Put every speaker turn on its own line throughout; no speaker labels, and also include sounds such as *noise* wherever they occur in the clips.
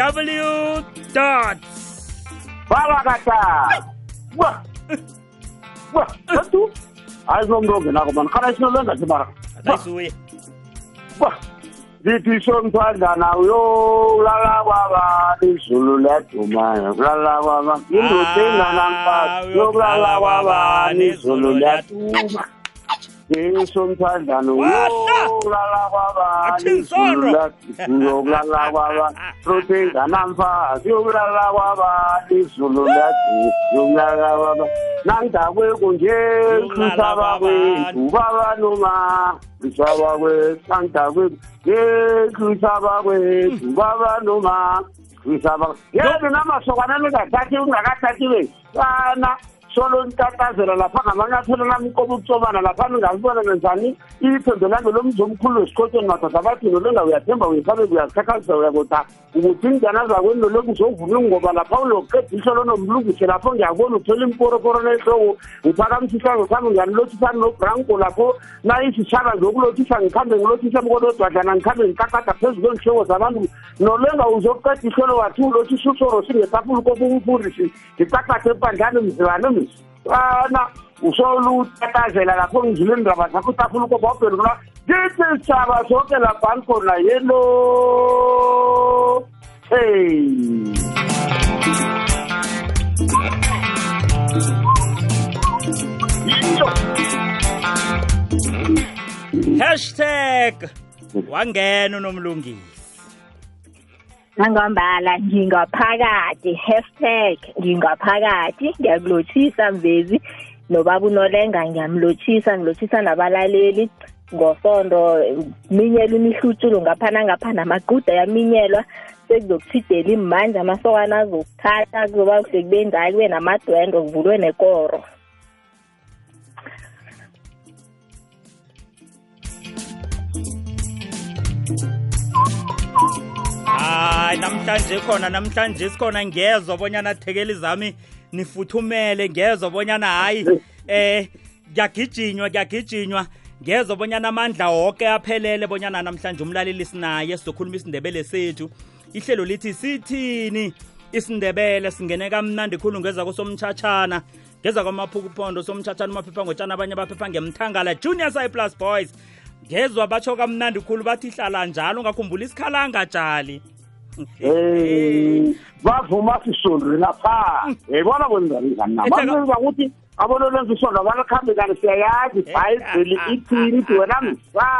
www. Fala,
gata! Wa! Wa! Tanto? Ai, ah, não dou, não, mano. Cara, isso não lembra de mara.
Daí
suei. Lithi somthandana uyolala kwaba izulu liyaduma kulala kwaba ah, indoda enganamfazi yokulala kwaba izulu liyaduma Jesu mthandano yokulala kwabani izulu yokulala kwabani rothengana mfazi yokulala kwabani izulu yokulala kwabani nandakwekho Jesu sabakwethu babanoma sabakwethu nandakwethu Jesu sabakwethu babanoma sabakwethu yebo namasokana ningathathi ungakathathi bani solo nitatazela lapha ngamanyathelo namkoba ukucobana lapha ningazibona nenzani ithembe lami lomzi omkhulu wesikotsheni madoda abathi nolenga uyathemba uyekhabe uyakhakhazisa uyakota ukuthi ingana zakweni noloku uzovuna ngoba lapha uloqeda ihlolo nomlungise lapho ngiyabona uthola imporoporo nehloko uphakamisisanga ngikhambe ngiyanilothisani nobranko lapho nayisishaba ngiyokulothisa ngikhambe ngilothisa mkododwadlana ngikhambe ngikakada phezu kwenhloko zabantu. Nolenga uzoqeda ihlolo wathi ulothisa usoro singetafula kokumfundisi ngicacathe ebandlani mzibane sana usolutatazela lapho ngizile ndaba zakho utafuna ukoba wabhenukula ngithi sitshaba zonke laphani khona yelo hey.
Hashtag wangena unomlungisi
nangombala ngingaphakathi hashtag ngingaphakathi ngiyakulothisa mvezi nobaba unolenga ngiyamlothisa ngilothisa nabalaleli ngosondo minyelwa imihlutshulo ngapha nangapha namaquda yaminyelwa sekuzokuthidela imanje amasokana azokuthatha kuzoba kuhle kube njalo kube namadwendo kuvulwe nekoro.
Hayi namhlanje khona namhlanje sikhona. Ngezwa bonyana thekeli zami nifuthumele ngezwa bonyana hayi eh kuyagijinywa kuyagijinywa. Ngezwa bonyana amandla wonke aphelele bonyana namhlanje umlaleli sinaye sizokhuluma isindebele sethu. Ihlelo lithi sithini isindebele singene kamnandi khulu ngeza kusomtchatshana ngeza kwamaphukuphondo somtchatshana umaphepha ngotshana abanye abaphepha ngemthangala. Junior sci plus boys ngezwa batsho kamnandi khulu bathi hlala njalo ungakhumbula isikhalanga jali
Eh bavuma sisondwe lapha. Yayibona kwenzani ngani nabayenza ukuthi abonolenza isondwa balakhambe kanti siyayazi ibhayibheli ithini? ithi wena msa.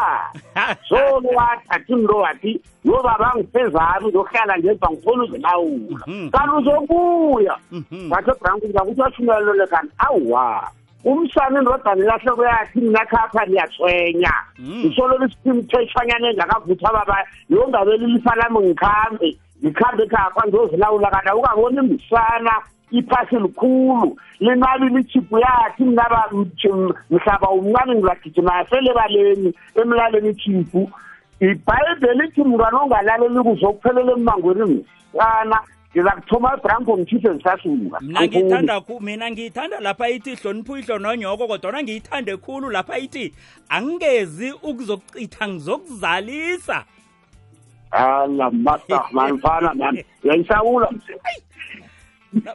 so wathathi mntu wathi yo baba ngifezami ngiyohlala ngemva ngifuna uzilawula. Kanti uzobuya wathi ebranku ngakuthi washumelelo lekani awa umsana indodana ilahleko yakhe minakhapha niyaswenya isolo lisithimtheshanyana engakavutha baba yongabeli lifa lami ngikhambe ngikhambe khapha ngiyozilawula kanti awukaboni mbisana iphasi likhulu linali lichiphu yakhe mnaba mhlaba umncane ngizagijima yasele baleni emlaleni ichiphu ibhayibheli ithi mntwana ongalaleli kuzokuphelela emmangweni msana. Ngiza kuthoma ngithise ngisahlula
mina ngiyithanda mina ngiyithanda lapha ithi hlonipho ihlo nonyoko kodwana ngiyithande khulu lapha ithi angingezi ukuzokucitha ngizokuzalisa.
Ala mata manifana mani *laughs* uyayisawula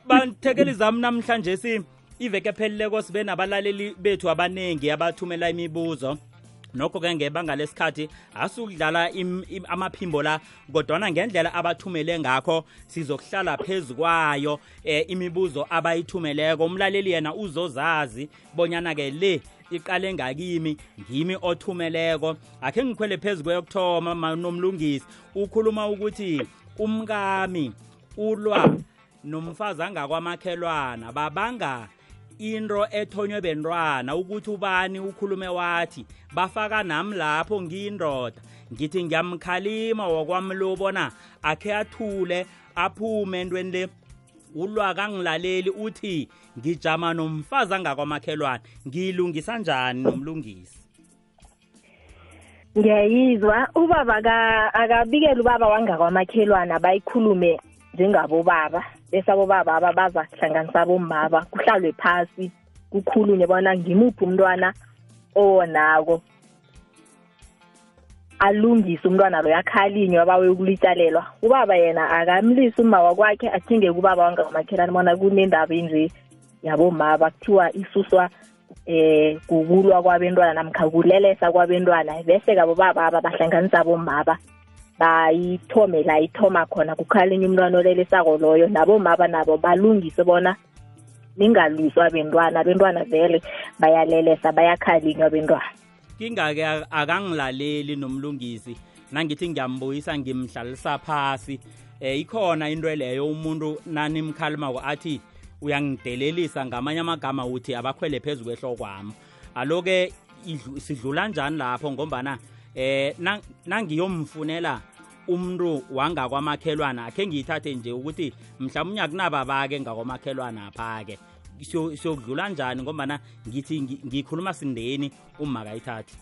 banithekeli zami namhlanje si iveke phelileko sibe nabalaleli bethu abaningi abathumela imibuzo nokho-ke ngebanga lesikhathi asukudlala amaphimbo la kodwana ngendlela abathumele ngakho sizokuhlala phezu kwayo eh, imibuzo abayithumeleko. Umlaleli yena uzozazi bonyana-ke le iqale ngakimi ngimi othumeleko. Akhe ngikhwele phezu kweyokuthoma nomlungisi ukhuluma ukuthi umkami ulwa nomfazi angakwamakhelwana babanga into ethonywe bentwana ukuthi ubani ukhulume wathi bafaka nami lapho ngiyindoda. Ngithi ngiyamkhalima wakwami lo bona akhe athule aphume entweni le. Ulwa kangilaleli uthi ngijama nomfazi angakwamakhelwane. Ngiyilungisa njani nomlungisi?
Ngiyayizwa. Ubaba akabikela ubaba wangakwamakhelwana bayikhulume njengabobaba bese abobaba aba baza kuhlanganisa abomama kuhlalwe phasi kukhulunywe bona ngimuphi umntwana owonako alungise umntwana loyo akhalinywe abawe ukulitshalelwa ubaba yena akamlisi uma wakwakhe athinge kubaba wangamakhelane bona kunendaba enje yabomama. Kuthiwa isuswa eh kukulwa kwabentwana namkha kulelesa kwabentwana. Bese kabo baba aba bahlanganisa bomaba bayithome la ithoma khona kukhalinywa umntwana olelesako loyo. Nabomaba nabo balungise bona ningalwiswa bentwana bentwana vele bayalelesa bayakhalinywa bentwana
kingake akangilaleli nomlungisi nangithi ngiyambuyisa ngimhlalisa phasi. Eh ikhona into leyo umuntu nanimkhalimako athi uyangidelelisa ngamanye amagama uthi abakhwele phezu kwehlokwami aloke sidlula njani lapho? Ngombana eh nangiyomfunela umuntu wangakwamakhelwana akhe ngiyithathe nje ukuthi mhlawumbe akunababake ngakwamakhelwana apha-ke siyokudlula njani ngombana ngithi ngikhuluma sindeni uma kayithathi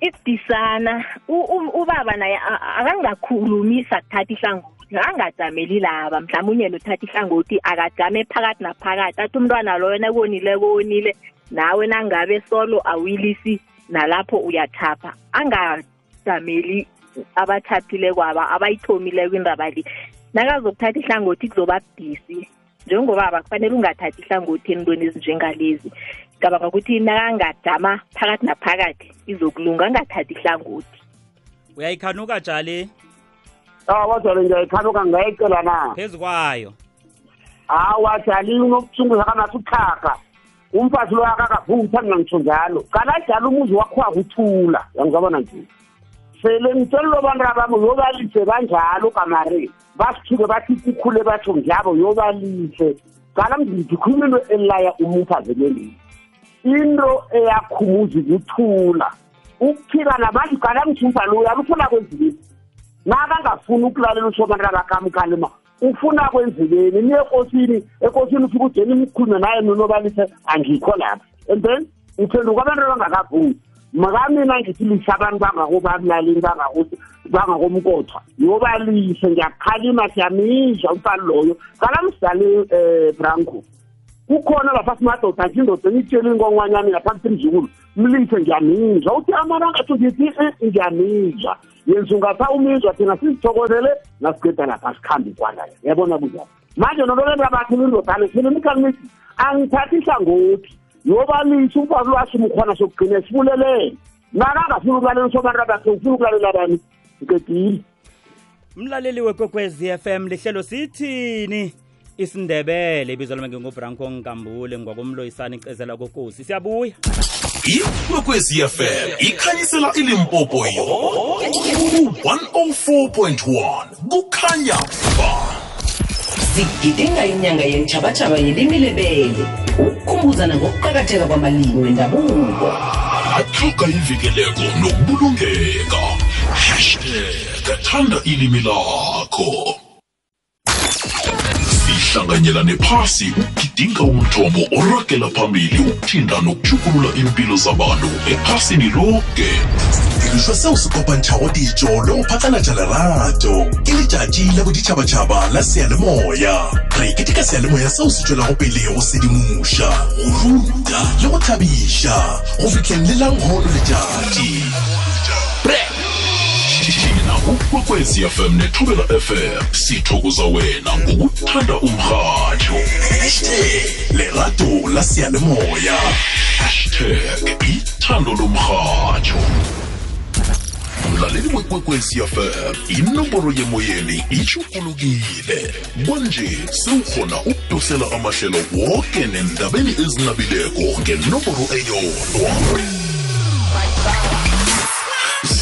isidisana ubaba naye akangakhulumi sakuthatha ihlangothi. Angajameli laba mhlawumbe nothatha ihlangothi akajame phakathi naphakathi. Athi umntwana loyo nakonileko onile nawe nangabe solo awilisi nalapho uyathapha. Angajameli abathaphileko aba abayithomileko indaba le. Nakazokuthatha ihlangothi kuzoba budisi. Njengobaba kufanele ungathathi ihlangothi entweni ezinjengalezi. Ngicabanga ukuthi nakangajama phakathi naphakathi izokulunga angathathi ihlangothi.
Uyayikhanuka jali
awa jali ngiyayikhanuka ngayicela na?
Phezu kwayo.
Hawa jali unokuthunguza kamasuthaka umfazi lo akakavutha mina ngitsho njalo. Kalajala umuzi wakho akuthula yangizabona nje? Sele ngitshelelo bantu abami yobalise kanjalo kamari. Basithuke bathi kukhule batsho njabo yobalise qala mzithi khuluma into elaya umfazi lendini into eyakhumuza ukuthula. Ukuphila namanje qala ngithumba lo uyalufuna kwenzibeni nakangafuni ukulalela ushomana lakhamkhalima ufuna kwenzeleni niye ekosini? Ekosini ufike ude nimkhulume naye nonobalithe angikho lapha. Empheni uphenduka abantu abangakavumi. Makamina ngithi lise abantu bangakobabulalini bangakomkothwa yobalise ngiyakukhalima siyamizha umfana loyo. Kalamsidali um eh, branco kukhona lapha simadoda nje indoda engitsheli inkonkwanyani ngaphansi emzukulu mlise ngiyamizha uthi amanangathi ngithi eh, eh, ngiyamizha yenza ungatha umizwa thina sizithokozele nasiqeda lapha sikhambi kwalayo yabona kunjani manje nololenda bakhe lindodane sifuna imikhalimithi angithathi ihlangothi yobalisa umfazi washo umkhwana sokugcina sibulelele nakangafuni ukulalela sobantu abakhe ufuna ukulalela abani ngiqedile
mlaleli wekwekwezi FM lihlelo sithini isindebele ibizwa lami ngingubranko ngambule ngwakomloyisana icezela kokosi. Siyabuya.
Ikwekwezi fm ikhanyisela ilimpopo yo-104.1 kukhanya ba
sigidinga inyanga yentshabatshaba yelimi lebele. Ukukhumbuzana ngokuqakatheka kwamalimi wendabuko.
Athuka ivikeleko nokubulungeka. Hashtag thanda ilimi lakho sihlanganyelane phasi ukugidinga umthombo oragela phambili ukuthinda nokuchukulula impilo zabantu ephasini loke.
Diriswa seo se kopantšhago dijo le go phatlalatša lerato ke letšatši la boditšhabatšhaba la seyalemoya re keteka seyalemoya seo se tšwelago pele go sedimoša go ruta le go thabiša go fihleng le langhono letšatši
thina ukwekwezi fm nethubela fm sithokoza wena ngokuthanda umrhatsho
hashtag lerato la seyalemoya
hashtag ithando lomrhatsho mlaleli wekwekwezi fm inomboro yemoyeni itshugulukile kwanje sewukhona ukudosela amahlelo woke nendabeni ezinabileko ngenomboro eyodwa.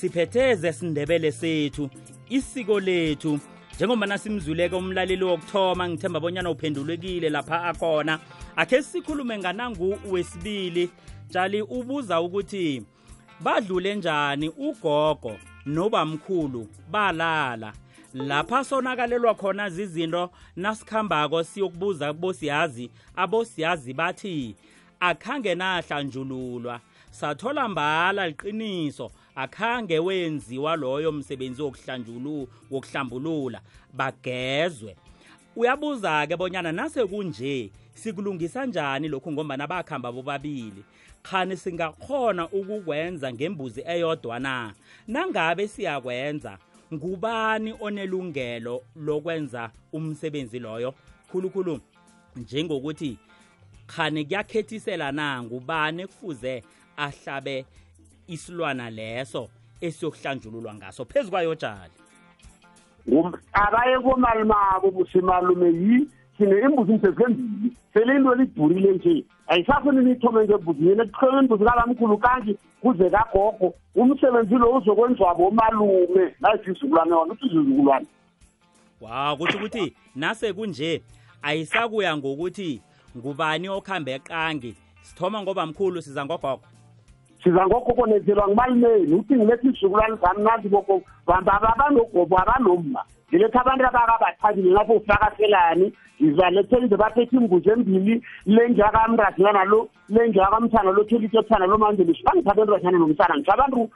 siphetheze sindebele sethu isiko lethu. Njengoba nasimzuleke umlaleli wokuthoma ngithemba bonyana uphendulekile lapha akhona. Akhe sikhulume nganangu wesibili tshali ubuza ukuthi badlule njani ugogo nobamkhulu balala? Lapha sonakalelwa khona zizinto nasikhambako siyokubuza bosiyazi abosiyazi bathi akhange nahlanjululwa sathola mbala liqiniso akhange wenziwa loyo msebenzi wokuhlanjulu wokuhlambulula. Bagezwe. Uyabuza-ke bonyana nase kunje sikulungisa njani lokhu ngombana bakhamba bobabili. Khani singakhona ukukwenza ngembuzi eyodwa na? Nangabe siyakwenza ngubani onelungelo lokwenza umsebenzi loyo? Khulukhulu njengokuthi khani kuyakhethisela na? Ngubani kufuze ahlabe isilwana leso esiyokuhlanjululwa ngaso phezu kwayo jali
akaye komalimabo busimalume yi sine imbuzi msezembili sele into lidurile nje. Ayisafuni niyithome ngembuzi yena kuhlele imbuzi kabamkhulu kanti kuze kagogo umsebenzi lo uzokwenziwa bomalume. Nayisizukulwane wona uthi izizukulwane.
Wa kutsho ukuthi nase kunje ayisakuya ngokuthi ngubani okuhambe eqangi sithoma ngoba mkhulu siza ngogogo.
Siza ngogogo nenzelwa ngumalimeni. Uthi ngiletha izizukulwane zami nazi bogogo babanogobo abanomma. Ngiletha abantu abakabathabile lapho ufakaselani ngizalethela ize baphethe imbuzi embili le njakamrazilana lo le njakamthana lo thelitethana lo manje lishi bangithatha entothana nomsana ngitha abantu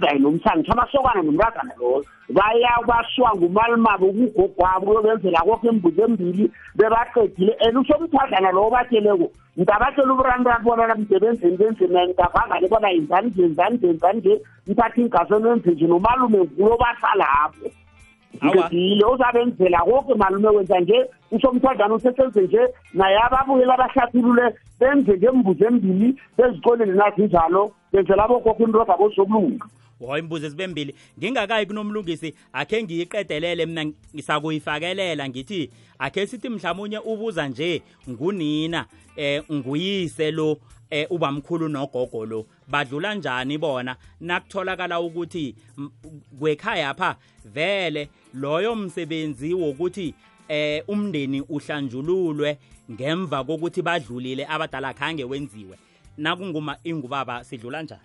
hayi nomsana ngitha amasokana nomrazana loyo. Baya bashwa ngumalimabo kugogwabo uyobenzela kokho imbuzi embili bebaqedile. And usomthadlana lowo batsheleko ntabatshela uburantu bona namsebenzini benzini ngavangale bona yenzani nje yenzani nje yenzani nje mthatha ingasweni wenze nje nomalume ngulo basalapho ngedile uzabenzela konke malume wenza nje usomthadlana usesenze nje naye ababuyela abahlathulule benze ngembuzi embili bezikoleni nathi njalo benzela abokokho into zabo zokulunga
wo imbuzo zibe mbili. Ngingakayi kunomlungisi akhe ngiyiqedelele mina ngisakuyifakelela ngithi akhe sithi mhlawumunye ubuza nje ngunina eh nguyise lo eh ubamkhulu nogogo lo. Badlula njani bona? Nakutholakala ukuthi kwekhaya pha vele loyo msebenzi wokuthi eh umndeni uhlanjululwe ngemva kokuthi badlulile abadala khange wenziwe. Nakunguma ingubaba sidlula njani?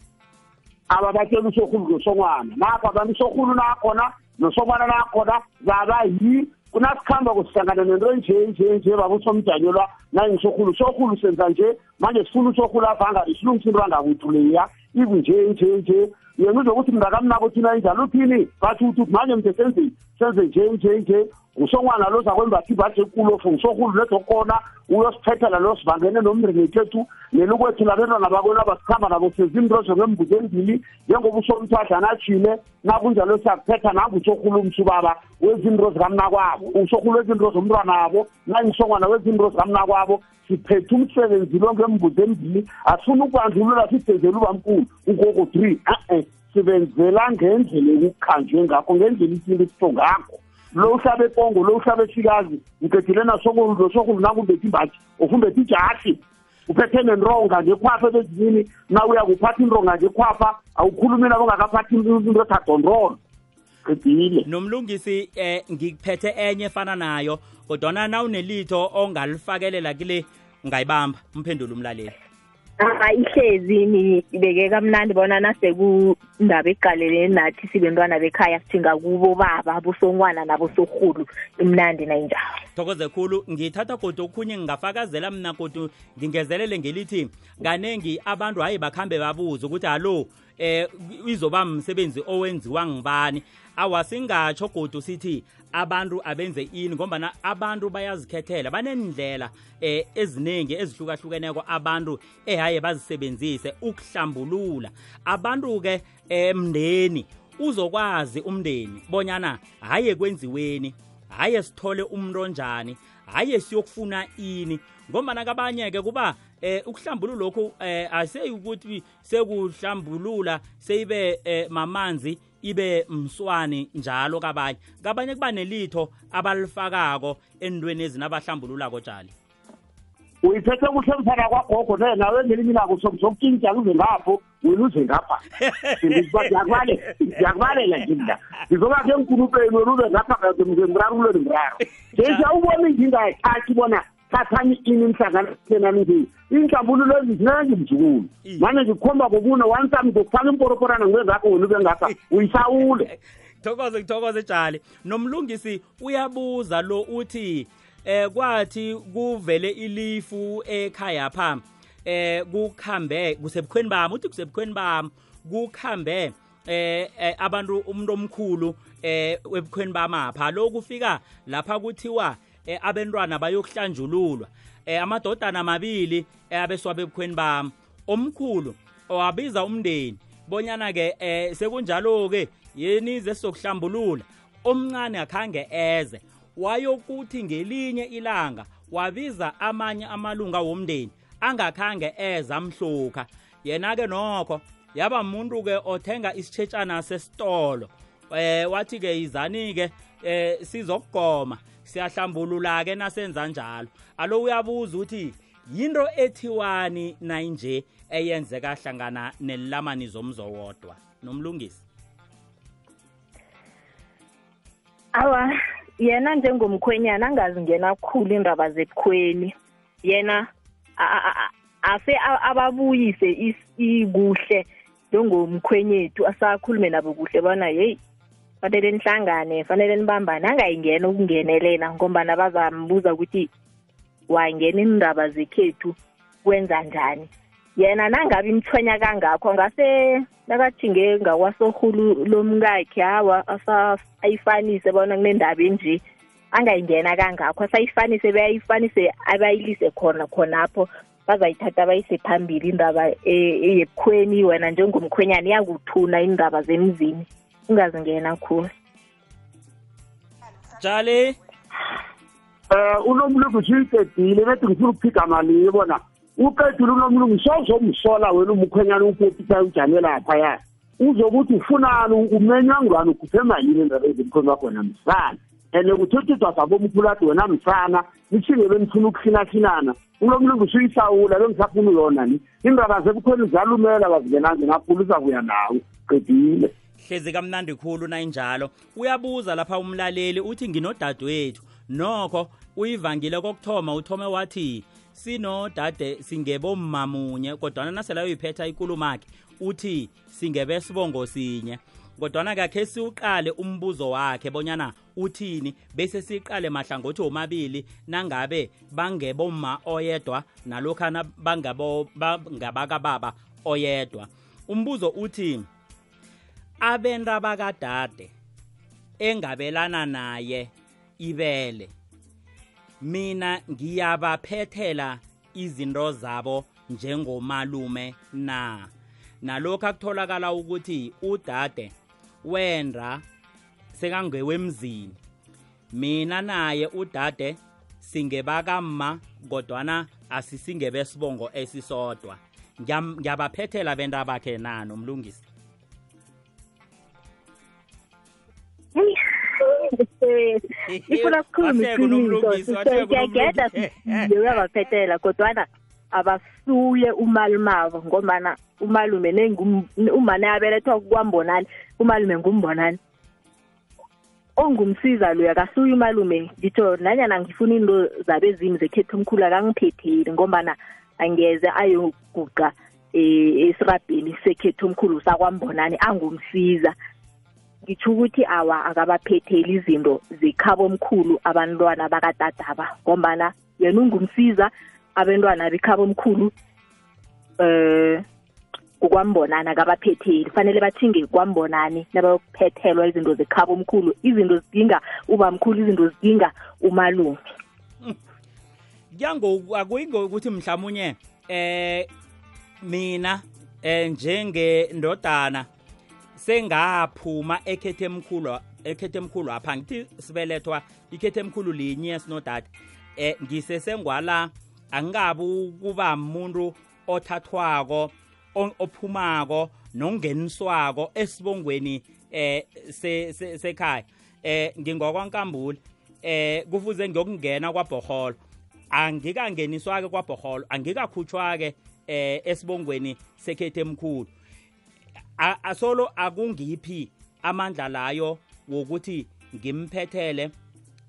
Aba batshela usokhulu nosongwana nakho abantu usokhulu nakhona nosongwana nakhona baba yi kunasikhamba kusihlangana nento nje nje nje baba usomdanyelwa nangisokhulu. Sokhulu senza nje manje sifuna usokhulu avanga isilungisa into angakuthu leya. Iku nje nje nje. Yena uzokuthi mntakamnako thina injalo uthini bathi uthi manje mnte senzeni senze nje nje nje. Usongwana lo zakwembathi ibhaji ekulofu ngisokhulu ledokhona uyosiphethela lo sivangene nomringekethu nelukwethu labentwana bakwena basikhamba nabo sezinto ngembuzo embili njengoba usomthwadlana atshile nakunjalo siyakuphetha nangusokhulu umsubaba wezinto zikamnakwabo usokhulu wezinto zomntwana wabo nangisongwana wezinto zikamnakwabo siphethe umsebenzi lo ngembuzo embili asifuna ukubandlulula sibhezela ubamkhulu. Ugogo three e-e. Sibenzela ngendlela ekukhanjwe ngakho ngendlela isinto esitsho ngakho. Lo uhlabe epongo lo uhlabe esikazi ngidedile nasokulu nosokulu nakumbetha imbathi ofumbetha ijashi uphethe nentonga ngekhwapha ebezini na uya kuphatha intonga ngekhwapha awukhulumi nabo ngakaphathi into ethadondrolo qedile.
Nomlungisi eh ngikuphethe enye efana nayo kodwana nawunelitho ongalifakelela kile ungayibamba umphendula umlaleli.
Ihlezi nibeke kamnandi bona nasekundaba eqaleleni nathi sibentwana bekhaya sithinga kubo baba bosongwana nabosorhulu imnandi nayinjalo.
Thokoze khulu. Ngithatha kodwa okhunye ngingafakazela mna kodwa ngingezelele ngelithi kanengi abantu hayi bakhambe babuze ukuthi hallo eh izoba msebenzi owenziwa ngibani awasingatsho godu sithi abantu abenze ini ngombana abantu bayazikhethela banendlela eh eziningi ezihlukahlukeneko abantu ehaye bazisebenzise ukuhlambulula. Abantu ke emndeni uzokwazi umndeni bonyana haye kwenziweni haye sithole umuntu onjani haye siyokufuna ini ngombana kabanye ke kuba eh ukuhlambulula lokhu eh aseyukuthi sekuhlambulula seyibe eh, mamanzi ibe mswane njalo kabanye. Kabanye kuba nelitho abalifakako endweni ezinabahlambululako jali
uyiphethe kuhle mfana kwagogo ne nawe ngelinye ilanga sokutshintsha kuze ngapho wena uze ngapha. Ndiyakubalela nje mna. Ngizoba ke nkulupeni wena ube ngapha kade ngirarulweni mraro. *laughs* Nje siyawubona ngingayithathi bona thathani ini nihlanganisena nje inhlambululo ezizinengi mzukulu mane ngikhomba kobuna one time ngizokufaka imporoporana ngibe ngakho wena ube ngapha uyisawule.
Thokoze ngithokoze jali nomlungisi uyabuza lo uthi eh kwathi kuvele ilifu ekhaya pha eh kukhambe kusebukhweni bami uthi kusebukhweni bami kukhambe eh, eh abantu umuntu omkhulu eh webukhweni bamapha. Lo kufika lapha kuthiwa eh, abantwana bayokuhlanjululwa. Eh amadodana amabili eh, abeswa bebukhweni bami omkhulu wabiza umndeni bonyana ke eh sekunjalo ke yenize sokuhlambulula omncane akhange eze wayokuthi ngelinye ilanga wabiza amanye amalunga womndeni angakhange eze amhlukha yena ke nokho yaba umuntu ke othenga isitshetshana sesitolo. Eh wathi ke izani ke eh sizokugoma. Siyahlambulula ke nasenza njalo. Alo uyabuza uthi yinto ethiwani nayinje eyenzeka hlangana nelamani zomzowodwa nomlungisi.
Awa yena njengomkhwenyana angazi ngena khulu indaba zebukhweni. Yena ase ababuyise ikuhle njengomkhwenyethu asakhulume nabo kuhle bona yeyi fanele nihlangane fanele nibambane angayingena ukungenelela ngombana bazambuza ukuthi wangena indaba zekhethu kwenza njani? Yena nangabe imthwenya kangakho ngase nakajinge ngakwasorhulu lomkakhe hawa ayifanise bona kunendaba enje angayingena kangakho asayifanise beyayifanise abayilise khona khonapho bazayithatha bayise phambili indaba e- eyebukhweni wena njengomkhwenyana iyakuthuna indaba zemzini ungazingena khulu.
Jali
um unomlungu siyiqedile bethi ngifuna ukuphika malinye bona uqedile unomlungu sowuzomsola wena umkhwenyana upopita ujame laphaya. Uzokuthi ufunani umenywa ngani ukhuphe malini endaba ezimkhweni wakho wena msana? And kuthethithwa sabomkhulati wena msana nithinge benifuna ukuhinahinana unomlungu suyisawula bengisafuna yona ni. Indaba zebukhweni ziyalumela bazingenanje ngakhulu izakuya nawe qedile
hlezi kamnandi khulu nayinjalo. Uyabuza lapha umlaleli uthi nginodadewethu. Nokho uyivangile kokuthoma uthome wathi sinodade singebomma munye. Kodwana nasela uyiphetha ikulumakhe uthi singebe sibongo sinye. Kodwana kakhe siwuqale umbuzo wakhe bonyana uthini bese siqale mahlangothi omabili nangabe bangebomma oyedwa nalokhana bangabakababa oyedwa. Umbuzo uthi abenta bakadade engabelana naye ibele mina ngiyabaphethela izinto zabo njengomalume na? Nalokho akutholakala ukuthi udade wenda sekangewemzini mina naye udade singebakamma kodwana asisingebe sibongo esisodwa. Ngiyabaphethela benta bakhe na nomlungisi?
Ifuna kukhuluma iqiniso siyageda uyabaphethela kodwana abasuye umalumavo ngombana umalume umane abelethwa kwambonani umalume ngumbonani. Ongumsiza loyo akasuye umalume ngitsho nanyana ngifuna into zabezimu zekhethu omkhulu akangiphetheli ngombana angeze ayoguqa eh, esirabheni sekhethu omkhulu sakwambonani angumsiza. Ngitsho ukuthi awa akabaphetheli izinto zekhabo omkhulu abantwana bakatadaba ngombana yena ungumsiza abantwana bekhabo omkhulu eh kukwambonani akabaphetheli. Fanele bathinge kwambonani nabayokuphethelwa izinto zekhabo omkhulu izinto zidinga ubamkhulu izinto zidinga umalume.
Kuyango akuyingokuthi mhlawumunye eh mina eh njengendodana sengaphuma ekhethe emkhulu ekhethe emkhulu apha ngithi sibelethwa ikhethe emkhulu linye sinodade eh ngisesengwala angikabi ukuba umuntu othathwako ophumako nongeniswako esibongweni eh se- se- sekhaya. Eh ngingokwankambule eh kufuze ngiyokungena kwabhoholo. Angikangeniswa-ke kwabhoholo angikakhutshwa-ke eh esibongweni sekhethe emkhulu. Asolo akungiphi amandla layo wokuthi ngimphethele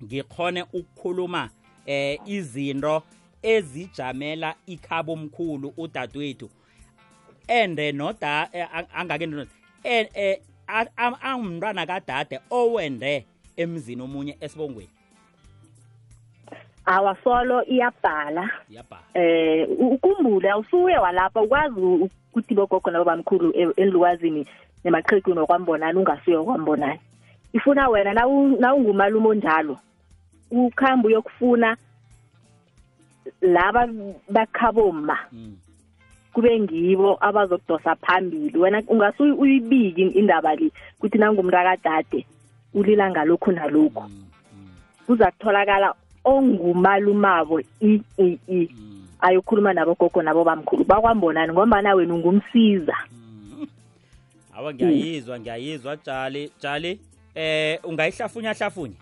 ngikhone ukukhuluma eh izinto ezijamela ikhabo omkhulu udadewethu ende noda eh, ang- angake ndo- eh eh, a- a- angumntwana kadade owende emzini omunye esibongweni?
Awasolo iyabhala.
Yabhala
eh u- ukhumbule awusuye walapha ukwazi kuthi bogogo nabobamkhulu eliwazini nemaqhegu nokwambonani ungasuyo kwambonani. Ifuna wena nawungumalume onjalo ukhambe uyokufuna laba bakhaboma
mm.
kube ngibo abazokudosa phambili. Wena ungase uyibiki indaba le kuthi nangumntu akadade ulila ngalokhu nalokhu.
Mm, mm.
Kuza kutholakala ongumalumabo i-e-e
mm.
Ayokhuluma nabogogo nabo bamkhulu bakwambonani ngombana wena ungumsiza.
Mm. *laughs* awa ngiyayizwa ngiyayizwa jali jali eh ungayihlafunya hlafunya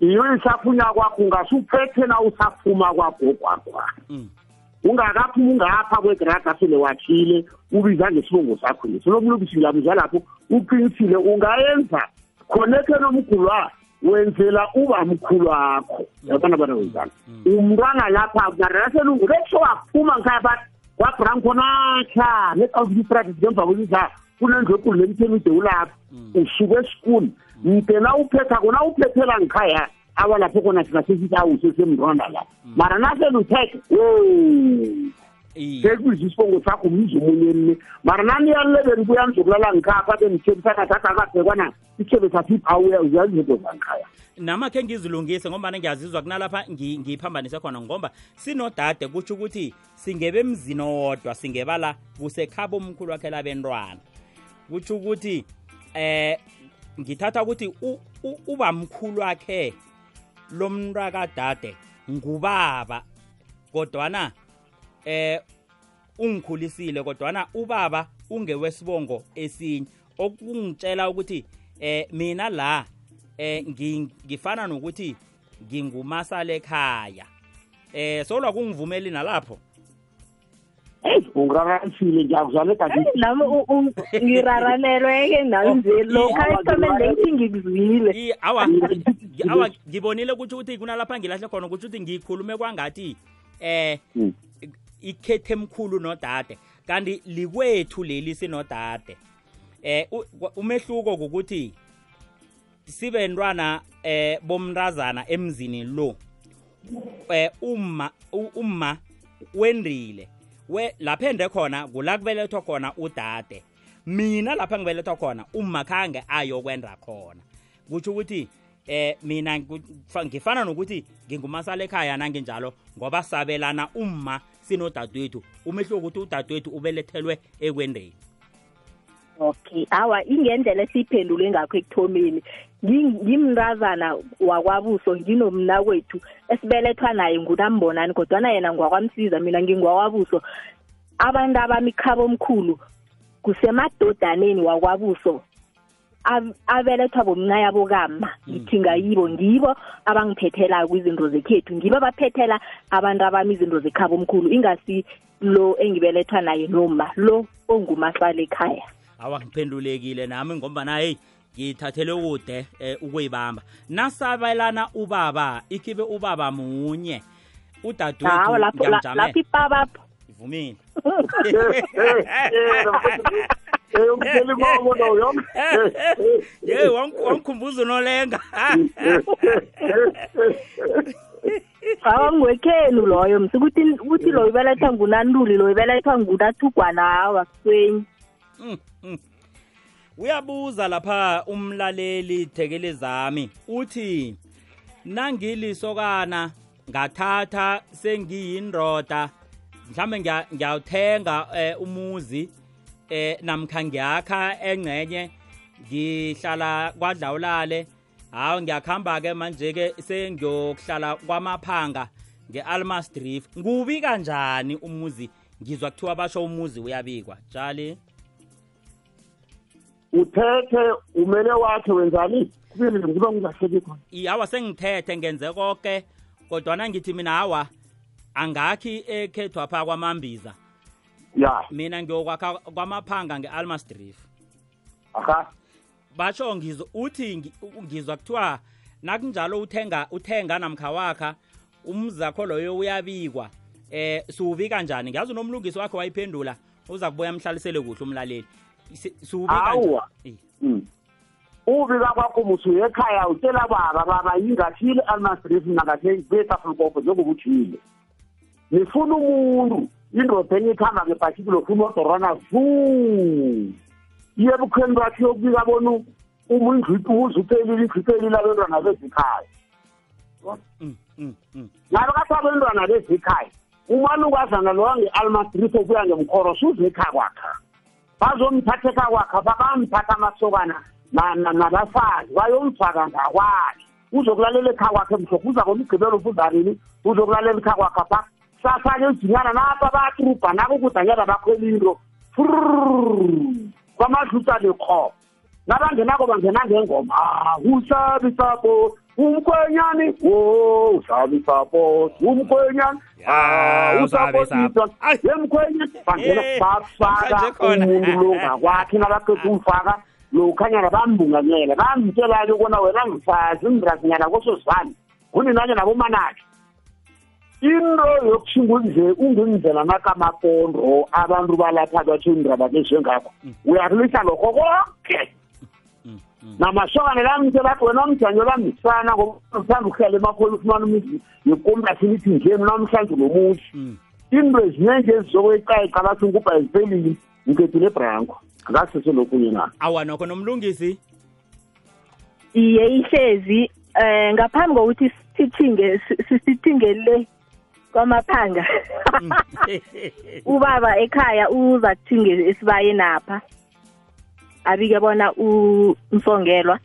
iyo isafunya kwakho ungasuphethe na usafuma kwakho kwakho
Mm.
ungakaphuma ungapha kwegrada sele wathile ubiza ngesibongo sakho leso lokulukisilabuza lapho uqinisile ungayenza. Khonekhe nomkhulwa wenzela uba mkhulu wakho. Yabona bana wenzani? Umntwana lapha naraselungu lekho waphuma ngikhaya bathi wabranko nakha nekawuzipractice ngemva kweliza kunendlu ekulu lemthemide ulapha. Usuke esikuni. Mtena uphetha kona uphethela ngikhaya awalapho kona singasesithi awusesemntwana la. Mara naseluthethe wo
Iye.
sekuyiza isibongo sakho umzi omunye mne mara naniyalelebeni kuya nizokulala ngikhapha akabhekwana ithebe sathi awuya uzazi izinto zangikhaya
nama khe ngizilungise ngombana ngiyazizwa kunalapha ngi- ngiyiphambanise khona ngomba sinodade kutsho ukuthi singebe emzini owodwa singebala kusekhaba omkhulu wakhe labentwana. Kutsho ukuthi eh ngithatha ukuthi u- u- ubamkhulu wakhe lomntwakadade ngubaba kodwana eh ungikhulisile kodwana ubaba ungewesibongo esinye. Okungitshela ukuthi eh mina la eh ngi- ngifana nokuthi ngingumasala ekhaya eh solwa kungivumeli nalapho?
Eyi ungiraranisile ngiyakuzala egadi
nami ngiraranelwe-ke nami nje lokha ekuthomeni ngithi ngikuzwile.
Awa *laughs* awa ngibonile ukuthi ukuthi kunalapha ngilahle khona ukuthi ukuthi ngikhulume kwangathi eh
Mm.
Ikhethe emkhulu nodade kanti likwethu leli sinodade. Eh umehluko ukuthi sibe ntwana eh bomntazana emzini lo. Eh umma u- umma wendile. We lapha ende khona kula kubelethwa khona udade. Mina lapha ngibelethwa khona umma khange ayokwenda khona. Kutsho ukuthi eh mina ngifana nokuthi ngingumasala ekhaya nanginjalo ngoba sabelana umma sinodadewethu umehluko ukuthi udadewethu ubelethelwe ekwendeni.
Okay. Awa ingendlela esiyiphendule ngakho ekuthomeni. Ngi- ngimntazana wakwabuso nginomnakwethu esibelethwa naye ngunambonani kodwana yena ngwakwamsiza mina ngingwakwabuso abantu abami khabo omkhulu kusemadodaneni wakwabuso. ab- abelethwa bomncaya bokama ngithi ngayibo ngibo abangiphethela kwizinto zekhethu. Ngibo abaphethela abantu abami izinto zekhabo omkhulu. Ingasi lo engibelethwa naye noma lo ongumasala ekhaya.
Awa ngiphendulekile nami ngombana heyi ngithathele kude eh, ukuyibamba nasabelana ubaba ikhibe ubaba munye udadewethu ngiyamjamela ivumile. *laughs* *laughs*
umtheli *laughs* mobo loyo
ye wangikhumbuza unolenga
hawa *laughs* ngwekhenu loyo msikuthi ukuthi loyo ubelethwa ngunantuli loyo ubelethwa ngunathugwana hawa kuswenyi
Mm, mm. uyabuza lapha umlaleli thekele zami uthi nangilisokana ngathatha sengiyindoda mhlambe ngiya- ngiyawuthenga eh, umuzi eh namkha ngiyakha engcenye ngihlala kwadlawulale hawu ngiyakuhamba ke manje ke sengiyokuhlala kwamaphanga nge-almas drift ngubi kanjani umuzi? Ngizwa kuthiwa basho umuzi uyabikwa. Jali
uthethe umele wakhe wenzani? Kubili ngiba ngilahleki khona.
Iyawa sengithethe ngenze konke kodwana ngithi mina hawa angakhi ekhethwa pha kwamambiza.
Ya.
Mina ngiyokwakha kwamaphanga nge-almas drift
aha.
Basho ngizwa uthi ngi- ngizwa kuthiwa nakunjalo uthenga uthenga namkha wakha umzakho loyo uyabikwa. Eh siwubika njani? Ngazi unomlungisi wakhe wayiphendula uza kubuya mhlalisele kuhle umlaleli. Si- siwubika njani. Eh,
Mm. ubika kwakho musuye ekhaya utshela baba baba yingathile almasrif nakathe betafulkopho njengokutshile nifuna umuntu. Indoda enye ikuhamba ngebhasikilo funa odorwana vu iye ebukhweni bakhe yokubika bona umuzi uphelile indlu iphelile abentwana bezikhaya
mm, mm, mm.
ngabe kathi abentwana bezikhaya umalukazana lowa nge-almasrif obuya ngemkhoro suze ekhaya kwakha. Bazomthatha ekhaya kwakhe babamthatha amasokana na- na- nabafazi bayomfaka ngakwakhe. Uzokulalela ekhaya kwakhe mhlokho uza kona igqibelo ufundanini uzokulalela ekhaya kwakhe pha sasanye ujinyana napha batrubha nakukudanyana bakhwela into. Kwamadluta lekho nabangenako bangena ngengoma. "Ah, usabi sapo umkhwenyani. Wo usabi sapo umkhwenyani.
Ya,
Ah,
usabi
usapo
sapo.
titwa
Ay.
yemkhwenyani bangena
Eh,
bafaka
manje khona.
umuntu lo ngakwakhe nabaqeda umfaka lokhanyana bambunganyela bamtshela-ke ubona wena mfazi mntazinyana kosozivane kuninanye nabomanakhe into yokushinga nje ungenzela nakamapondo abantu balapha batsho indaba njengakho uyakulisa lokho konke.
Mm, mm.
namasokane lamthe bathi wena mjanyo lambisana ngoba uthanda ukuhlala emakhona ufumana umuzi yekomlasini ithi nje mna namhlanje nomuzi.
Mm.
into eziningi ezizokweqayiqa bathi ngubha eziphelile ngedile ebranko angasese lokunye na?
Awa nokho nomlungisi?
Iye ihlezi eh ngaphambi kokuthi sithinge sithinge le kwamaphanga *laughs* ubaba ekhaya uza kuthinge esibayeni apha abike bona umsongelwa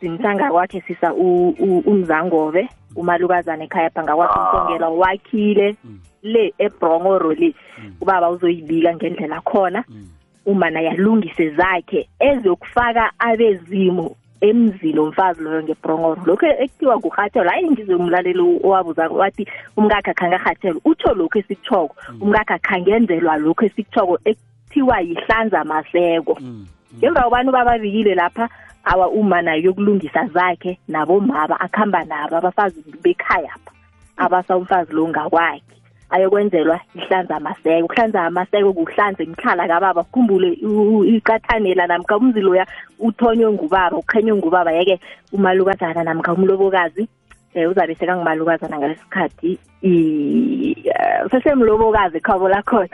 simsanga kwakhe sisa umzangobe umalukazana ekhaya pha ngakwakhe umsongelwa wakhile
Mm.
le ebhrongoro le
Mm.
ubaba uzoyibika ngendlela khona
Mm.
uma naye alungise zakhe ezokufaka abezimu emzini womfazi loyo ngebhrongoro lokhu ekuthiwa kurhatshelo hayi ngize umlaleli owabuza wathi umkakhe akhange arhatshelo utsho lokhu esikutshoko umkakhe akhangenzelwa lokhu esikutshoko ekuthiwa yihlanza maseko.
Mm.
ngemva kobani bababikile lapha awa uma naye yokulungisa zakhe nabomaba akuhamba nabo abafazi bekhayapha abasa umfazi lo ngakwakhe. Ayokwenzelwa ihlanza amaseko ukuhlanza amaseko kuhlanza imikhala kababa khumbule u- u- iqathanela namkha umzi loya uthonywe ngubaba ukhenywe ngubaba. Yeke umalukazana namkha umlobokazi um uzabe sekangumalukazana ngalesi sikhathi i- eh, sesemlobokazi khabo lakhona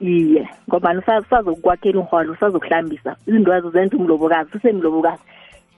iye ngobani usazokwakhela urhwalo usazokuhlambisa izinto azo zenza umlobokazi usemlobokazi.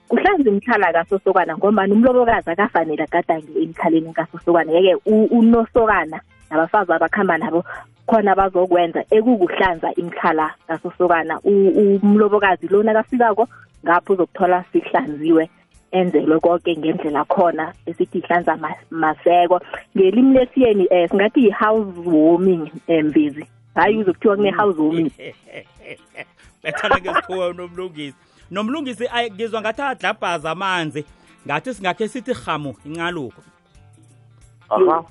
Kuhlanza imikhala kasosokana ngombani umlobokazi akafanele agadange emikhaleni kasosokana. Yeke u- unosokana nabafazi abakuhamba nabo khona bazokwenza ekukuhlanza imikhala kasosokana U- umlobokazi lona kafikako ngapho uzokuthola sihlanziwe enzelwe konke ngendlela khona esithi ihlanza ma- maseko. Ngelimi lesiyeni um singathi yi-house warming um mbizi. Hayi uzokuthiwa kune-house warming. *laughs*
Bethana ngesikhuwa nomlungisi. Nomlungisi ngizwa ngathi adlabhaza amanzi. Ngathi singakhe sithi hamu incaluko
aha.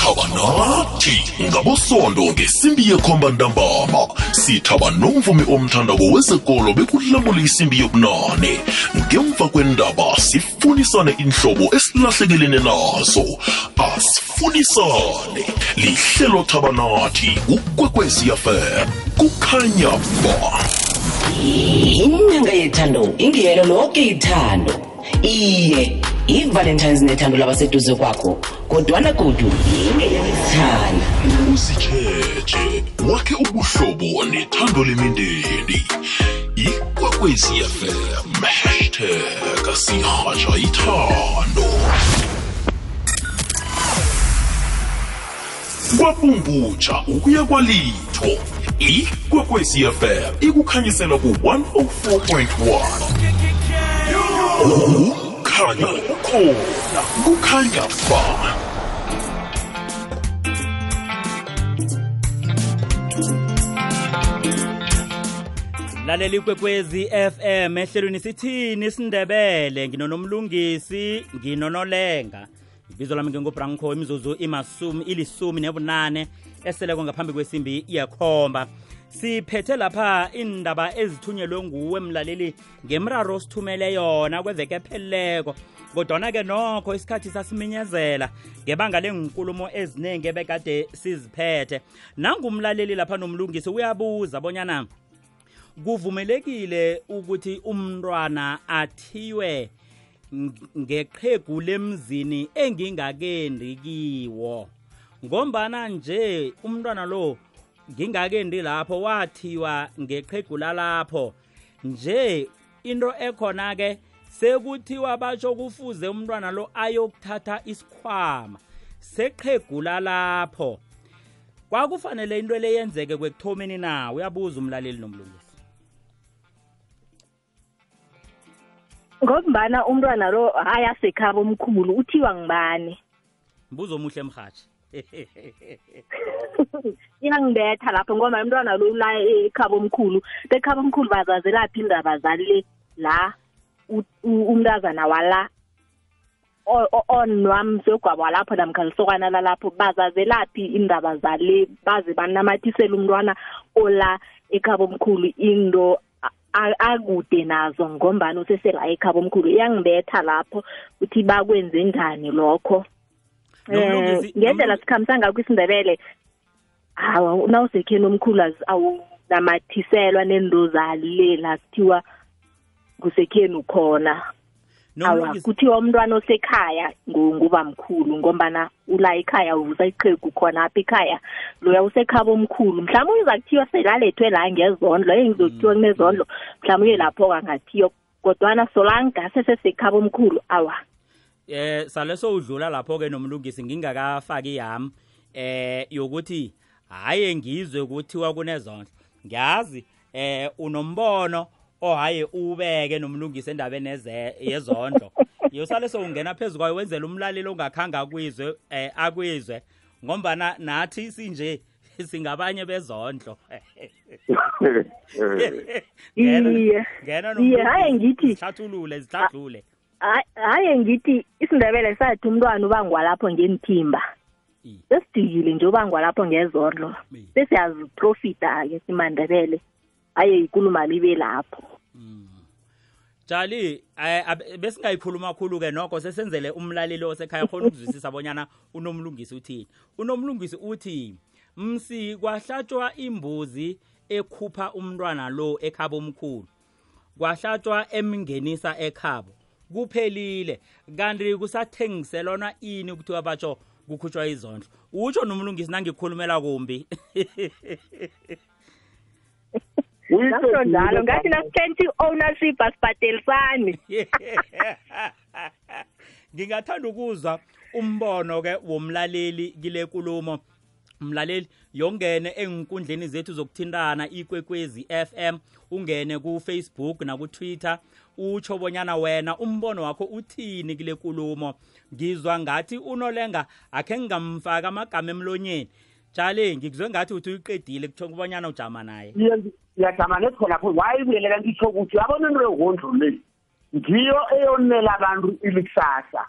Thaba nathi ngabosondo ngesimbi yekhomba ntambama sithaba nomvumi omthandako wezekolo bekulamula isimbi yobunane. Ngemva kwendaba sifunisane inhlobo esilahlekelene nazo. Asifunisane lihlelo thaba nathi kukwekweziyafem kukhanya ba
inyanga yethando ingiyelo lonke ithando. Iye i-valentines nethando labaseduze kwakho kodwana godu ingeyabesithanda
uzikhethe wakhe ubuhlobo nethando lemindeni. Ikwekweziyafm hashtag sihatsha ithando. Kwapumbutsha ukuya kwalitho. Ikwekweziyafm ikukhanyisela ku-104.1 kukhanya khona kukhanya ba
lalela ikwekwezi FM ehlelweni sithini isindebele? Nginonomlungisi nginonolenga. Bizo lami ngengobranco imizuzu imasumi ilisumi nebunane eseleko ngaphambi kwesimbi yekhomba siphethe lapha indaba ezithunyelwe nguwe mlaleli ngemraro osithumele yona kweveke epheleleko kodwana-ke nokho isikhathi sasiminyezela ngebanga lenkulumo eziningi ebekade siziphethe. Nangumlaleli lapha nomlungisi uyabuza bonyana kuvumelekile ukuthi umntwana athiywe ngeqhegu lemzini engingakendi kiwo? Ngombana nje umntwana lo ngingakendi lapho wathiwa ngeqhegu lalapho nje into ekhona ke sekuthiwa batsho kufuze umntwana lo ayokuthatha isikhwama seqhegula lapho. Kwakufanele into le yenzeke kwekuthomeni na? Uyabuza umlaleli nomlungisi.
Ngombana umntwana lo ayasekhaba omkhulu uthiwa ngibani
mbuzo omuhle mhathi *laughs*
iyangibetha lapho ngoba umntwana lo ula ekhaba omkhulu bekhaba omkhulu bazazelaphi indaba zale la umntazana wala? Onwamsegwabo walapho namkha lisokwana lalapho bazazelaphi indaba zale? Baze banamathisele umntwana ola ekhaba omkhulu into akude nazo ngombani usesela ekhaba omkhulu. Iyangibetha lapho ukuthi bakwenze njani lokho? um ngendlela sikhambisa ngakho isindebele hawa nawusekheni omkhulu awunamathiselwa nento zale la kuthiwa kusekheni khona. Awa kuthiwa umntwana osekhaya nguba mkhulu ngombana ula ekhaya uvusa iqhegu khona apha ekhaya loya usekhaba omkhulu. Mhlawumbe uza kuthiwa selalethwe la ngezondlo engizokuthiwa kunezondlo mhlawumbe lapho kangathiyo kodwana solangase sesekhaba omkhulu awa.
Eh saleso udlula lapho ke nomlungisi ngingakafaki yami. Eh yokuthi haye ngizwe ukuthiwa kunezondlo ngiyazi eh unombono ohaye ubeke nomlungisi endabeni yezondlo. Yosale sowungena phezu kwayo wenzela umlaleli ongakhanga akwizwe eh akwizwe. Ngombana nathi sinje singabanye bezondlo. *laughs*
Iye.
ngena
haye ngithi
sihlathulule sihlathulule
haye ngithi isindebele sathi umntwana ubangwa lapho ngenithimba sesidikile nje ubangwa lapho ngezondlo. Sesiyaziprofita-ke simandebele haye ikuluma libe lapho.
Jali besingayikhuluma khulu-ke nokho sesenzele umlaleli osekhaya khona ukuzwisisa *laughs* bonyana unomlungisi uthini. Unomlungisi uthi msi kwahlatshwa imbuzi ekhupha umntwana lo ekhabo omkhulu. Kwahlatshwa emngenisa ekhabo. Kuphelile. Kanti kusathengiselwana ini kuthiwa batsho kukhutshwa izondlo? Utsho nomlungisi nangikhulumela kumbi. *laughs*
Nasho njalo ngathi nasithenthi ownership asibhadelisani. *laughs*
Ngingathanda ukuzwa umbono-ke womlaleli kile nkulumo mlaleli yongene enkundleni zethu zokuthintana ikwekwezi FM ungene ku-Facebook naku-Twitter. Utsho bonyana wena umbono wakho uthini kule nkulumo ngizwa ngathi unolenga akhe ngingamfaka amagama emlonyeni. Jale ngikuzwe ngathi uthi uyiqedile kutsho kubonyana ujama naye.
Ngiyajama nekhonapho wayibuyelela ngitsho ukuthi yabona into yehondlo le. Ngiyo eyonela abantu ilikusasa.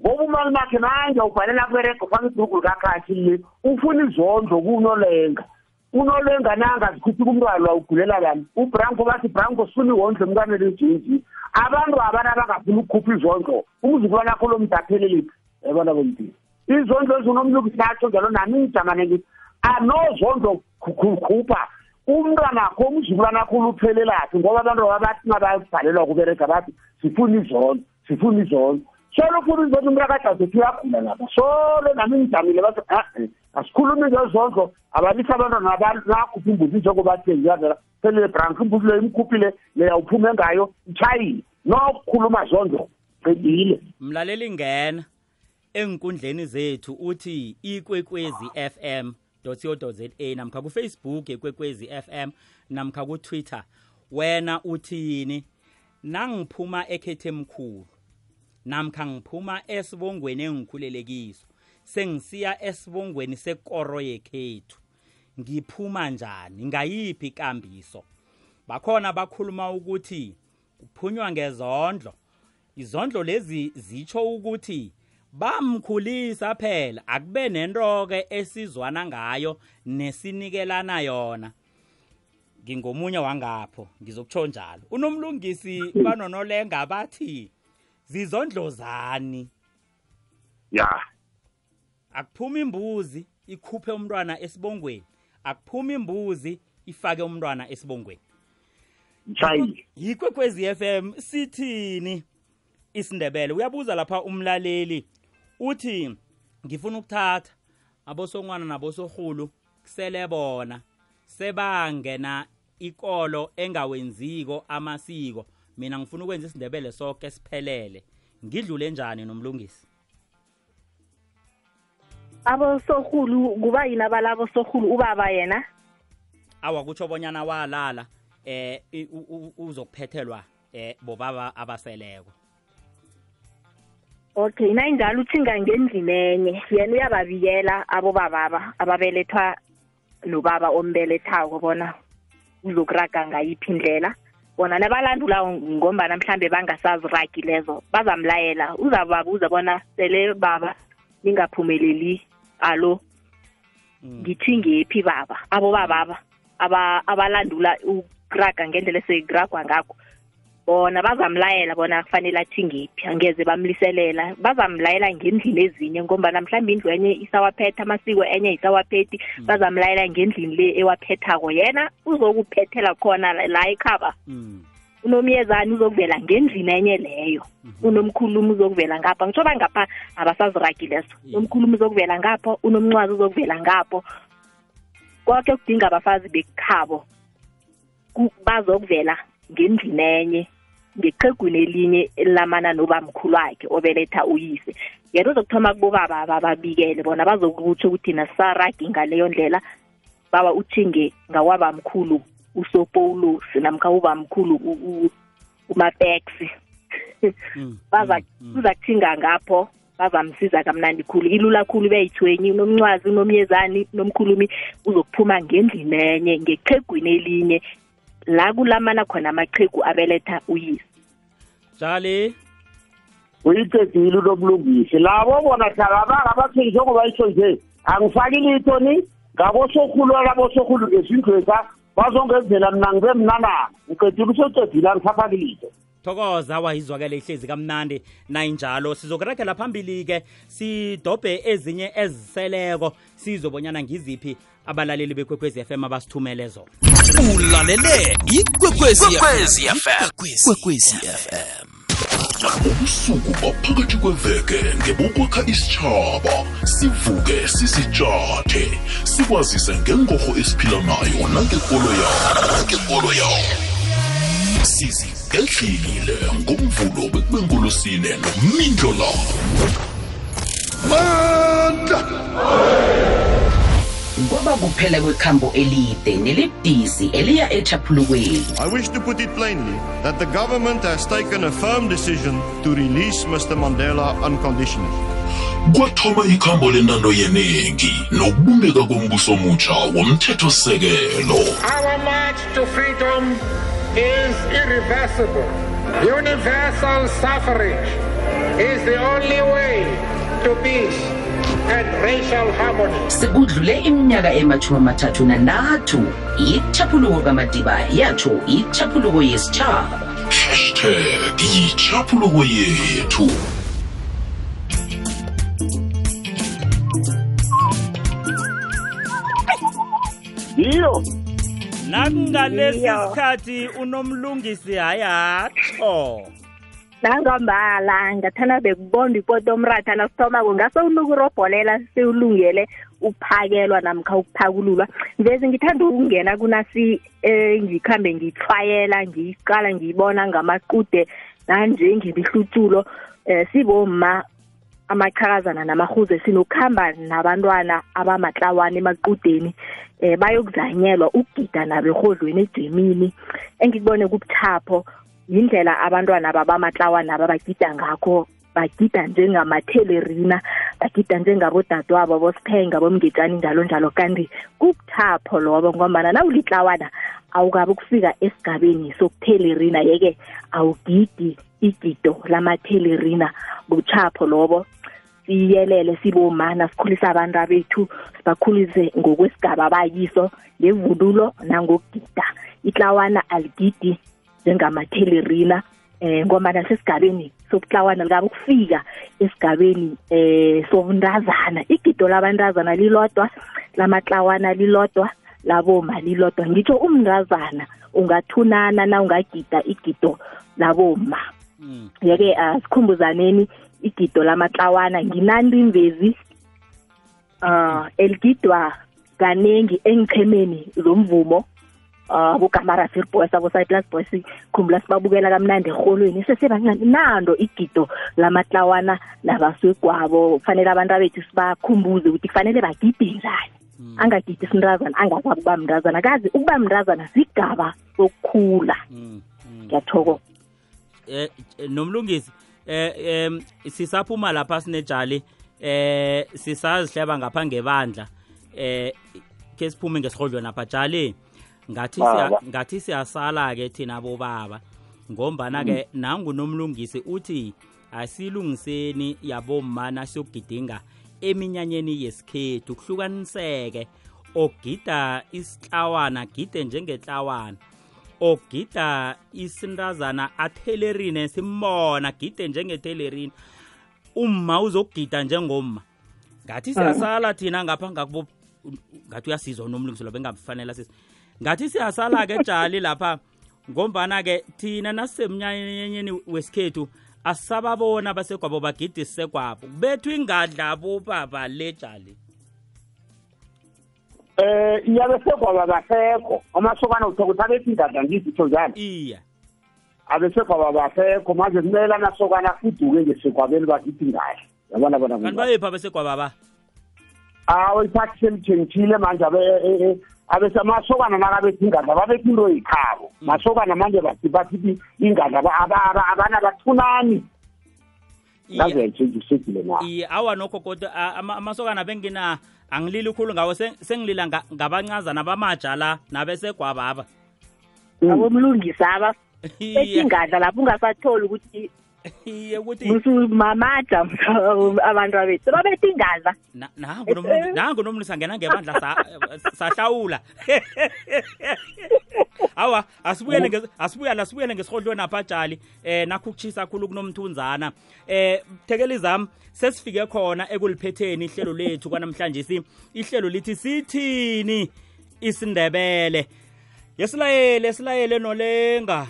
Ngoba umali makhe manje ubhalela kuberega ufaka ibhugu likakhathi le ufuna izondlo kunolenga. Unolenga nangazikhuphi kumntwana lwawugulela lani ubranko bathi branko sifuna ihondlo emntwaneni ejinji abantu abana abangafuni ukukhupha izondlo. Umzukulwana akho lo mdapheleliphi yabona bomdini izondlo ezinomluku sinatsho njalo nami ngijamane ngithi anozondlo khupha. Umntwana akho umzukulwana akho uluphelelaphi ngoba abantu abathi nababhalelwa kuberega bathi sifuna izondlo sifuna izondlo. Solo funa izondlo umuntu akadazethi uyagula lapha solo nami ngijamile bathi e asikhulumi ngezondlo abalisa abantwana nakhupha imbuzi njengoba thengiyazela phelele brank imbuzi leyo imkhuphile leyawuphume ngayo itshayile nokukhuluma zondlo qedile
mlaleli ngena enkundleni zethu uthi ikwekwezi FM co.za namkha kufacebook ekwekwezi FM namkha kutwitter. Wena uthini? Nangiphuma ekhethe emkhulu namkha ngiphuma esibongweni engikhulelekiso sengisiya esibongweni sekoro yekhethu. Ngiphuma njani? Ngayiphi ikambiso? Bakhona bakhuluma ukuthi kuphunywa ngezondlo. Izondlo lezi zitsho ukuthi bamkhulisa phela akube nento-ke esizwana ngayo nesinikelana yona. Ngingomunye wangapho ngizokutsho njalo. Unomlungisi *clears throat* banonolenga bathi zizondlozani.
Ya.
Akuphuma imbuzi ikhuphe umntwana esibongweni. Akuphuma imbuzi ifake umntwana esibongweni. Yikwekwezi FM sithini? Isindebele uyabuza lapha umlaleli uthi ngifuna ukuthatha abosongwana nabosorhulu kusele bona sebangena ikolo engawenziko amasiko. Mina ngifuna ukwenza isindebele sonke siphelele. Ngidlule njani nomlungisi?
Abosorhulu kuba yini abalabo sorhulu ubaba yena?
Awakutsho bonyana walala eh i- u- u- uzokuphethelwa eh bobaba abaseleko.
Okay nayinjalo uthinga ngendlini enye yena uyababikela abobababa ababelethwa nobaba ombelethako bona uzokuraga ngayiphi indlela. Bona nabalandulayo ngombana mhlambe bangasaziragi lezo bazamlayela. Uzababuza bona sele baba ningaphumeleli alo
Mm.
ngithi ngephi baba? Abobababa aba abalandula ukuraga ngendlela esekuragwa ngakho. Bona bazamlayela bona kufanele athi ngephi angeze bamliselela. Bazamlayela ngendlini ezinye ngombana mhlawumbe indlu enye isawaphetha amasiko enye isawaphethi bazamlayela ngendlini le ewaphethako. Yena uzokuphethela khona la- la ekhaba.
Mm.
unomyezane uzokuvela ngendlini enye leyo. Unomkhulumi uzokuvela ngapha. Ngitsho bangapha abasaziragi leso.
Yeah.
unomkhulumi uzokuvela ngapho unomncwazi uzokuvela ngapho. Konke kudinga abafazi bekhabo ku- bazokuvela ngendlini enye. Ngeqhegwini elinye elilamana nobamkhulu wakhe obeletha uyise yena uzokuthoma kubobaba bababikele bona bazokutsho ukuthi nasaragi ngaleyo ndlela baba uthinge ngawabamkhulu usopoulos namkha ubamkhulu u- u- umapeksi
Mm. *laughs*
baza
Mm.
kuzakuthinga ngapho bazamsiza kamnandi khulu ilula khulu beyithwenyi unomncwazi unomyezani nomkhulumi uzokuphuma ngendlini enye ngeqhegwini elinye la kulamana khona amaqhegu abeletha uyise.
Jali
uyiqedile unobulungisi labo bona hlala bangabathi njengoba itsho nje angifaki litho ni? Ngabosorhulu labosorhulu ngesindlwesa bazongenzela mna ngibe mnana. Ngiqedile usecedile angisafaki litho.
Thokoza wayizwakele ihlezi kamnandi. Nayinjalo sizokuragela phambili-ke sidobhe ezinye eziseleko. Sizobonyana ngiziphi abalaleli bekwekwezi FM abasithumele zona.
Ulalele ikwekwezi fm kwekwezi fm
ubusuku baphakathi kweveke ngebokwakha isitshaba sivuke sisitshathe sikwazise ngengorho esiphila nayo nangekolo yawo nangekolo yawo sizigedlile ngomvulo bekubenkolosine nomindlo lawo mandla
kwaba kuphela kwekhambo elide nelibhizi eliya echaphulukweni
I wish to put it plainly that the government has taken a firm decision to release Mr. Mandela unconditionally.
kwathoma ikhambo lentando yeningi nokubumbeka kombuso omutsha womthethosisekelo
Our march to freedom is irreversible. Universal suffrage is the only way to peace and racial harmony.
sekudlule iminyaka emathumi amathathu nantathu ichaphuluko kamadiba yatsho ichaphuluko yesitshaba
hashtag yichaphuluko yethu
yiyo
nakungalesi
Iyo.
sikhathi unomlungisi hayatsho
nangambala ngathana bekubonda ipoto omratha nasithomako ngase unukurobholela sewulungele ukuphakelwa namkha ukuphakululwa. Mvezi ngithanda ukungena kunasi eh, ngikhambe ngithwayela ngiyiqala ngiyibona ngamaqude nanje ngemihlutshulo um siboma amaqhakazana namahuze sinokuhamba nabantwana abamatlawana emaqudeni um bayokuzanyelwa ukugida nabo erhodlweni ejemini engikubone kubuthapho yindlela abantwana babamatlawana aba bagida ngakho. Bagida njengamathelerina bagida njengabodadewabo bosiphenga bomngejani njalo njalo. Kanti kubuthapho lobo ngombana nawulitlawana awukabi ukufika esigabeni sokuthelerina. Yeke awugidi igido lamathelerina. Buchapho lobo siyelele sibomana sikhulisa abantu bethu sibakhulise ngokwesigaba bayiso ngevunulo nangokugida. Itlawana aligidi njengamathelerina eh ngoba sesigabeni sobutlawana likabe ukufika esigabeni eh sobuntazana igido labantazana lilodwa lamatlawana lilodwa laboma lilodwa. Ngitsho umntazana ungathunana na ungagida igido laboma yeke asikhumbuzaneni igido lamatlawana nginantimvezi uh eligidwa kanengi engichemeni zomvumo. Uh bokamara Fair Boys abo Cyprus Boys khumbula sibabukela kamnandi eholweni sesebancane nando igido lamatlawana nabaswegwabo kufanele abantu abethu sibakhumbuze ukuthi kufanele bagide njani. Angagidi isindrazana angakwazi ukuba mntrazana kazi ukuba mntrazana sigaba sokukhula. Ngiyathokoza.
Eh nomlungisi eh em sisaphuma lapha sinejali eh sisazihleba ngapha ngebandla. Eh ke siphume ngesirhodlo napha jali ngathi ngathi siyasala ke thina bobaba ngombana ke nangu nomlungisi uthi asilungiseni yabomana siyogidinga eminyanyeni yesikhethu kuhlukaniseke. Ogida isihlawana gide njengetlawana. Ogida isintazana athelerine simbona gide njengethelerine umma uzogida njengomma. Ngathi siyasala thina ngapha ngakubo ngathi uyasizwa nomlungisi lo bengafanele sisi ngathi siyasala ke jali lapha ngombana ke thina nasisemnyanyeni wesikhethu asababona basegwabo bagidi sisegwabo kubethwa ingadla bobaba le jali
eh iyabe segwaba basekho? Amasokana uthokuthi abethi ingadla ngizitho njalo
iya.
Abesegwaba basekho manje kumele amasokana afuduke ngesegwabeni bakithi ngayo yabona bona
kanti bayephi abesegwaba ba?
Awu isikhathi selitshentshile manje abe abese amasokana nakabethi ingadla babethi into yikhabo masokana manje bathi bathi ingadla abana bathunani nazetshentshishekile na?
Iye awa nokho kodwa amasokana bengina angilili khulu ngawo. Sengilila ngabancazana bamaja la nabesegwababa.
Abomlungisa aba. Ethi ingadla lapho ungasatholi ukuthi
iye ukuthi
mamaja *laughs* abantu abethu babethi ingadla.
Nangu nomlisa ngena ngebandla *laughs* sahlawula. *laughs* Awa asibuyele asibuyele asibuyele ngesirhodlweni apha tshali eh nakho ukutshisa khulu kunomthunzana. Eh thekeli zami sesifike khona ekuliphetheni ihlelo lethu kwanamhlanje si ihlelo lithi sithini isindebele. Yesilayele silayele nolenga.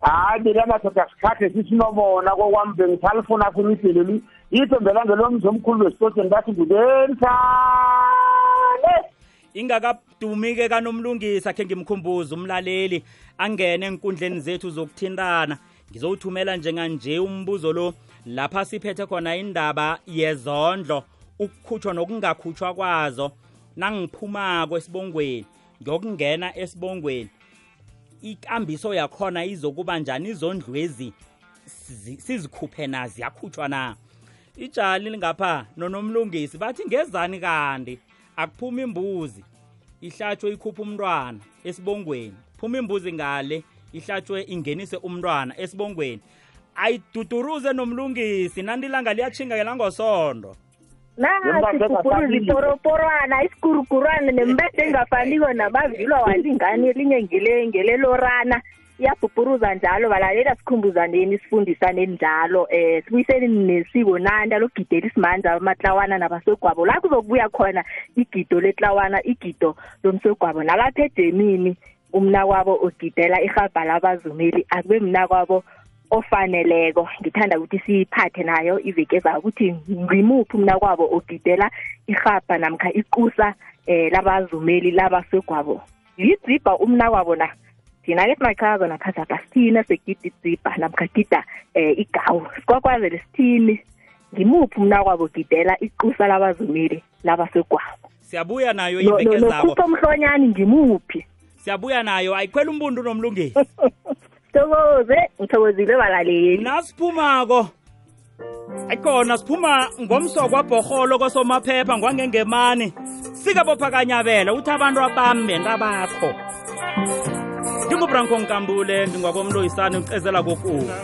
Hayi mina madoda sikhathe sisinobona kokwami bengisalifuna funa ihlelo ithembelangelo omkhulu wesitotsheni bathi ngubensane
ingakadumi-ke kanomlungisa khe ngimkhumbuze umlaleli angene enkundleni zethu zokuthintana. Ngizowuthumela njenganje umbuzo lo lapha siphethe khona indaba yezondlo ukukhutshwa nokungakhutshwa kwazo nangiphumako esibongweni ngiyokungena esibongweni. Ikambiso yakhona izokuba njani? Izondlwezi sizikhuphe na? Ziyakhutshwa na? Ijali lingapha nonomlungisi bathi ngezani kanti? Akuphuma imbuzi ihlatshwe ikhupha umntwana esibongweni. Phuma imbuzi ngale ihlatshwe ingenise umntwana esibongweni. Ayiduduruze nomlungisi nandilanga liyachinga ngelangosondo
nasi iporoporwana isigurugurwana nembede engafaniko nabavilwa walingani elinye ngelelorana iyabhubhuruza njalo balalela sikhumbuzaneni sifundisaneni njalo um sibuyiseni nesiko nanda logidela isimandla amatlawana nabasegwabo. La kuzokubuya khona igido letlawana igido lomsegwabo nakaphedemini umnakwabo ogidela ihabha labazumeli akube mnakwabo ofaneleko. Ngithanda ukuthi siyiphathe nayo iveke zayo ukuthi ngimuphi umna kwabo ogidela ihabha namkha iqusa eh labazumeli labasegwabo. Yidzibha umna kwabo na? Thina ke simakhaza nakhazapha sithina segida idzibha namkha gida eh igawu. Sikwakwazele sithini? Ngimuphi umna kwabo gidela iqusa labazumeli labasegwabo?
Siyabuya nayo iveke zabo.
nokhupha umhlonyani ngimuphi?
Siyabuya nayo ayikhwela umbundu nomlungisi *laughs*
thokoze ngithokozile balaleli.
Nasiphumako. Ayikhona siphuma ngomsoko wabhorholo kosomaphepha ngwangengemani sikabophakanyabela uthi abantu abambe bakho ngingubranko nkambule ngingwakomloyisane ucezela kokuba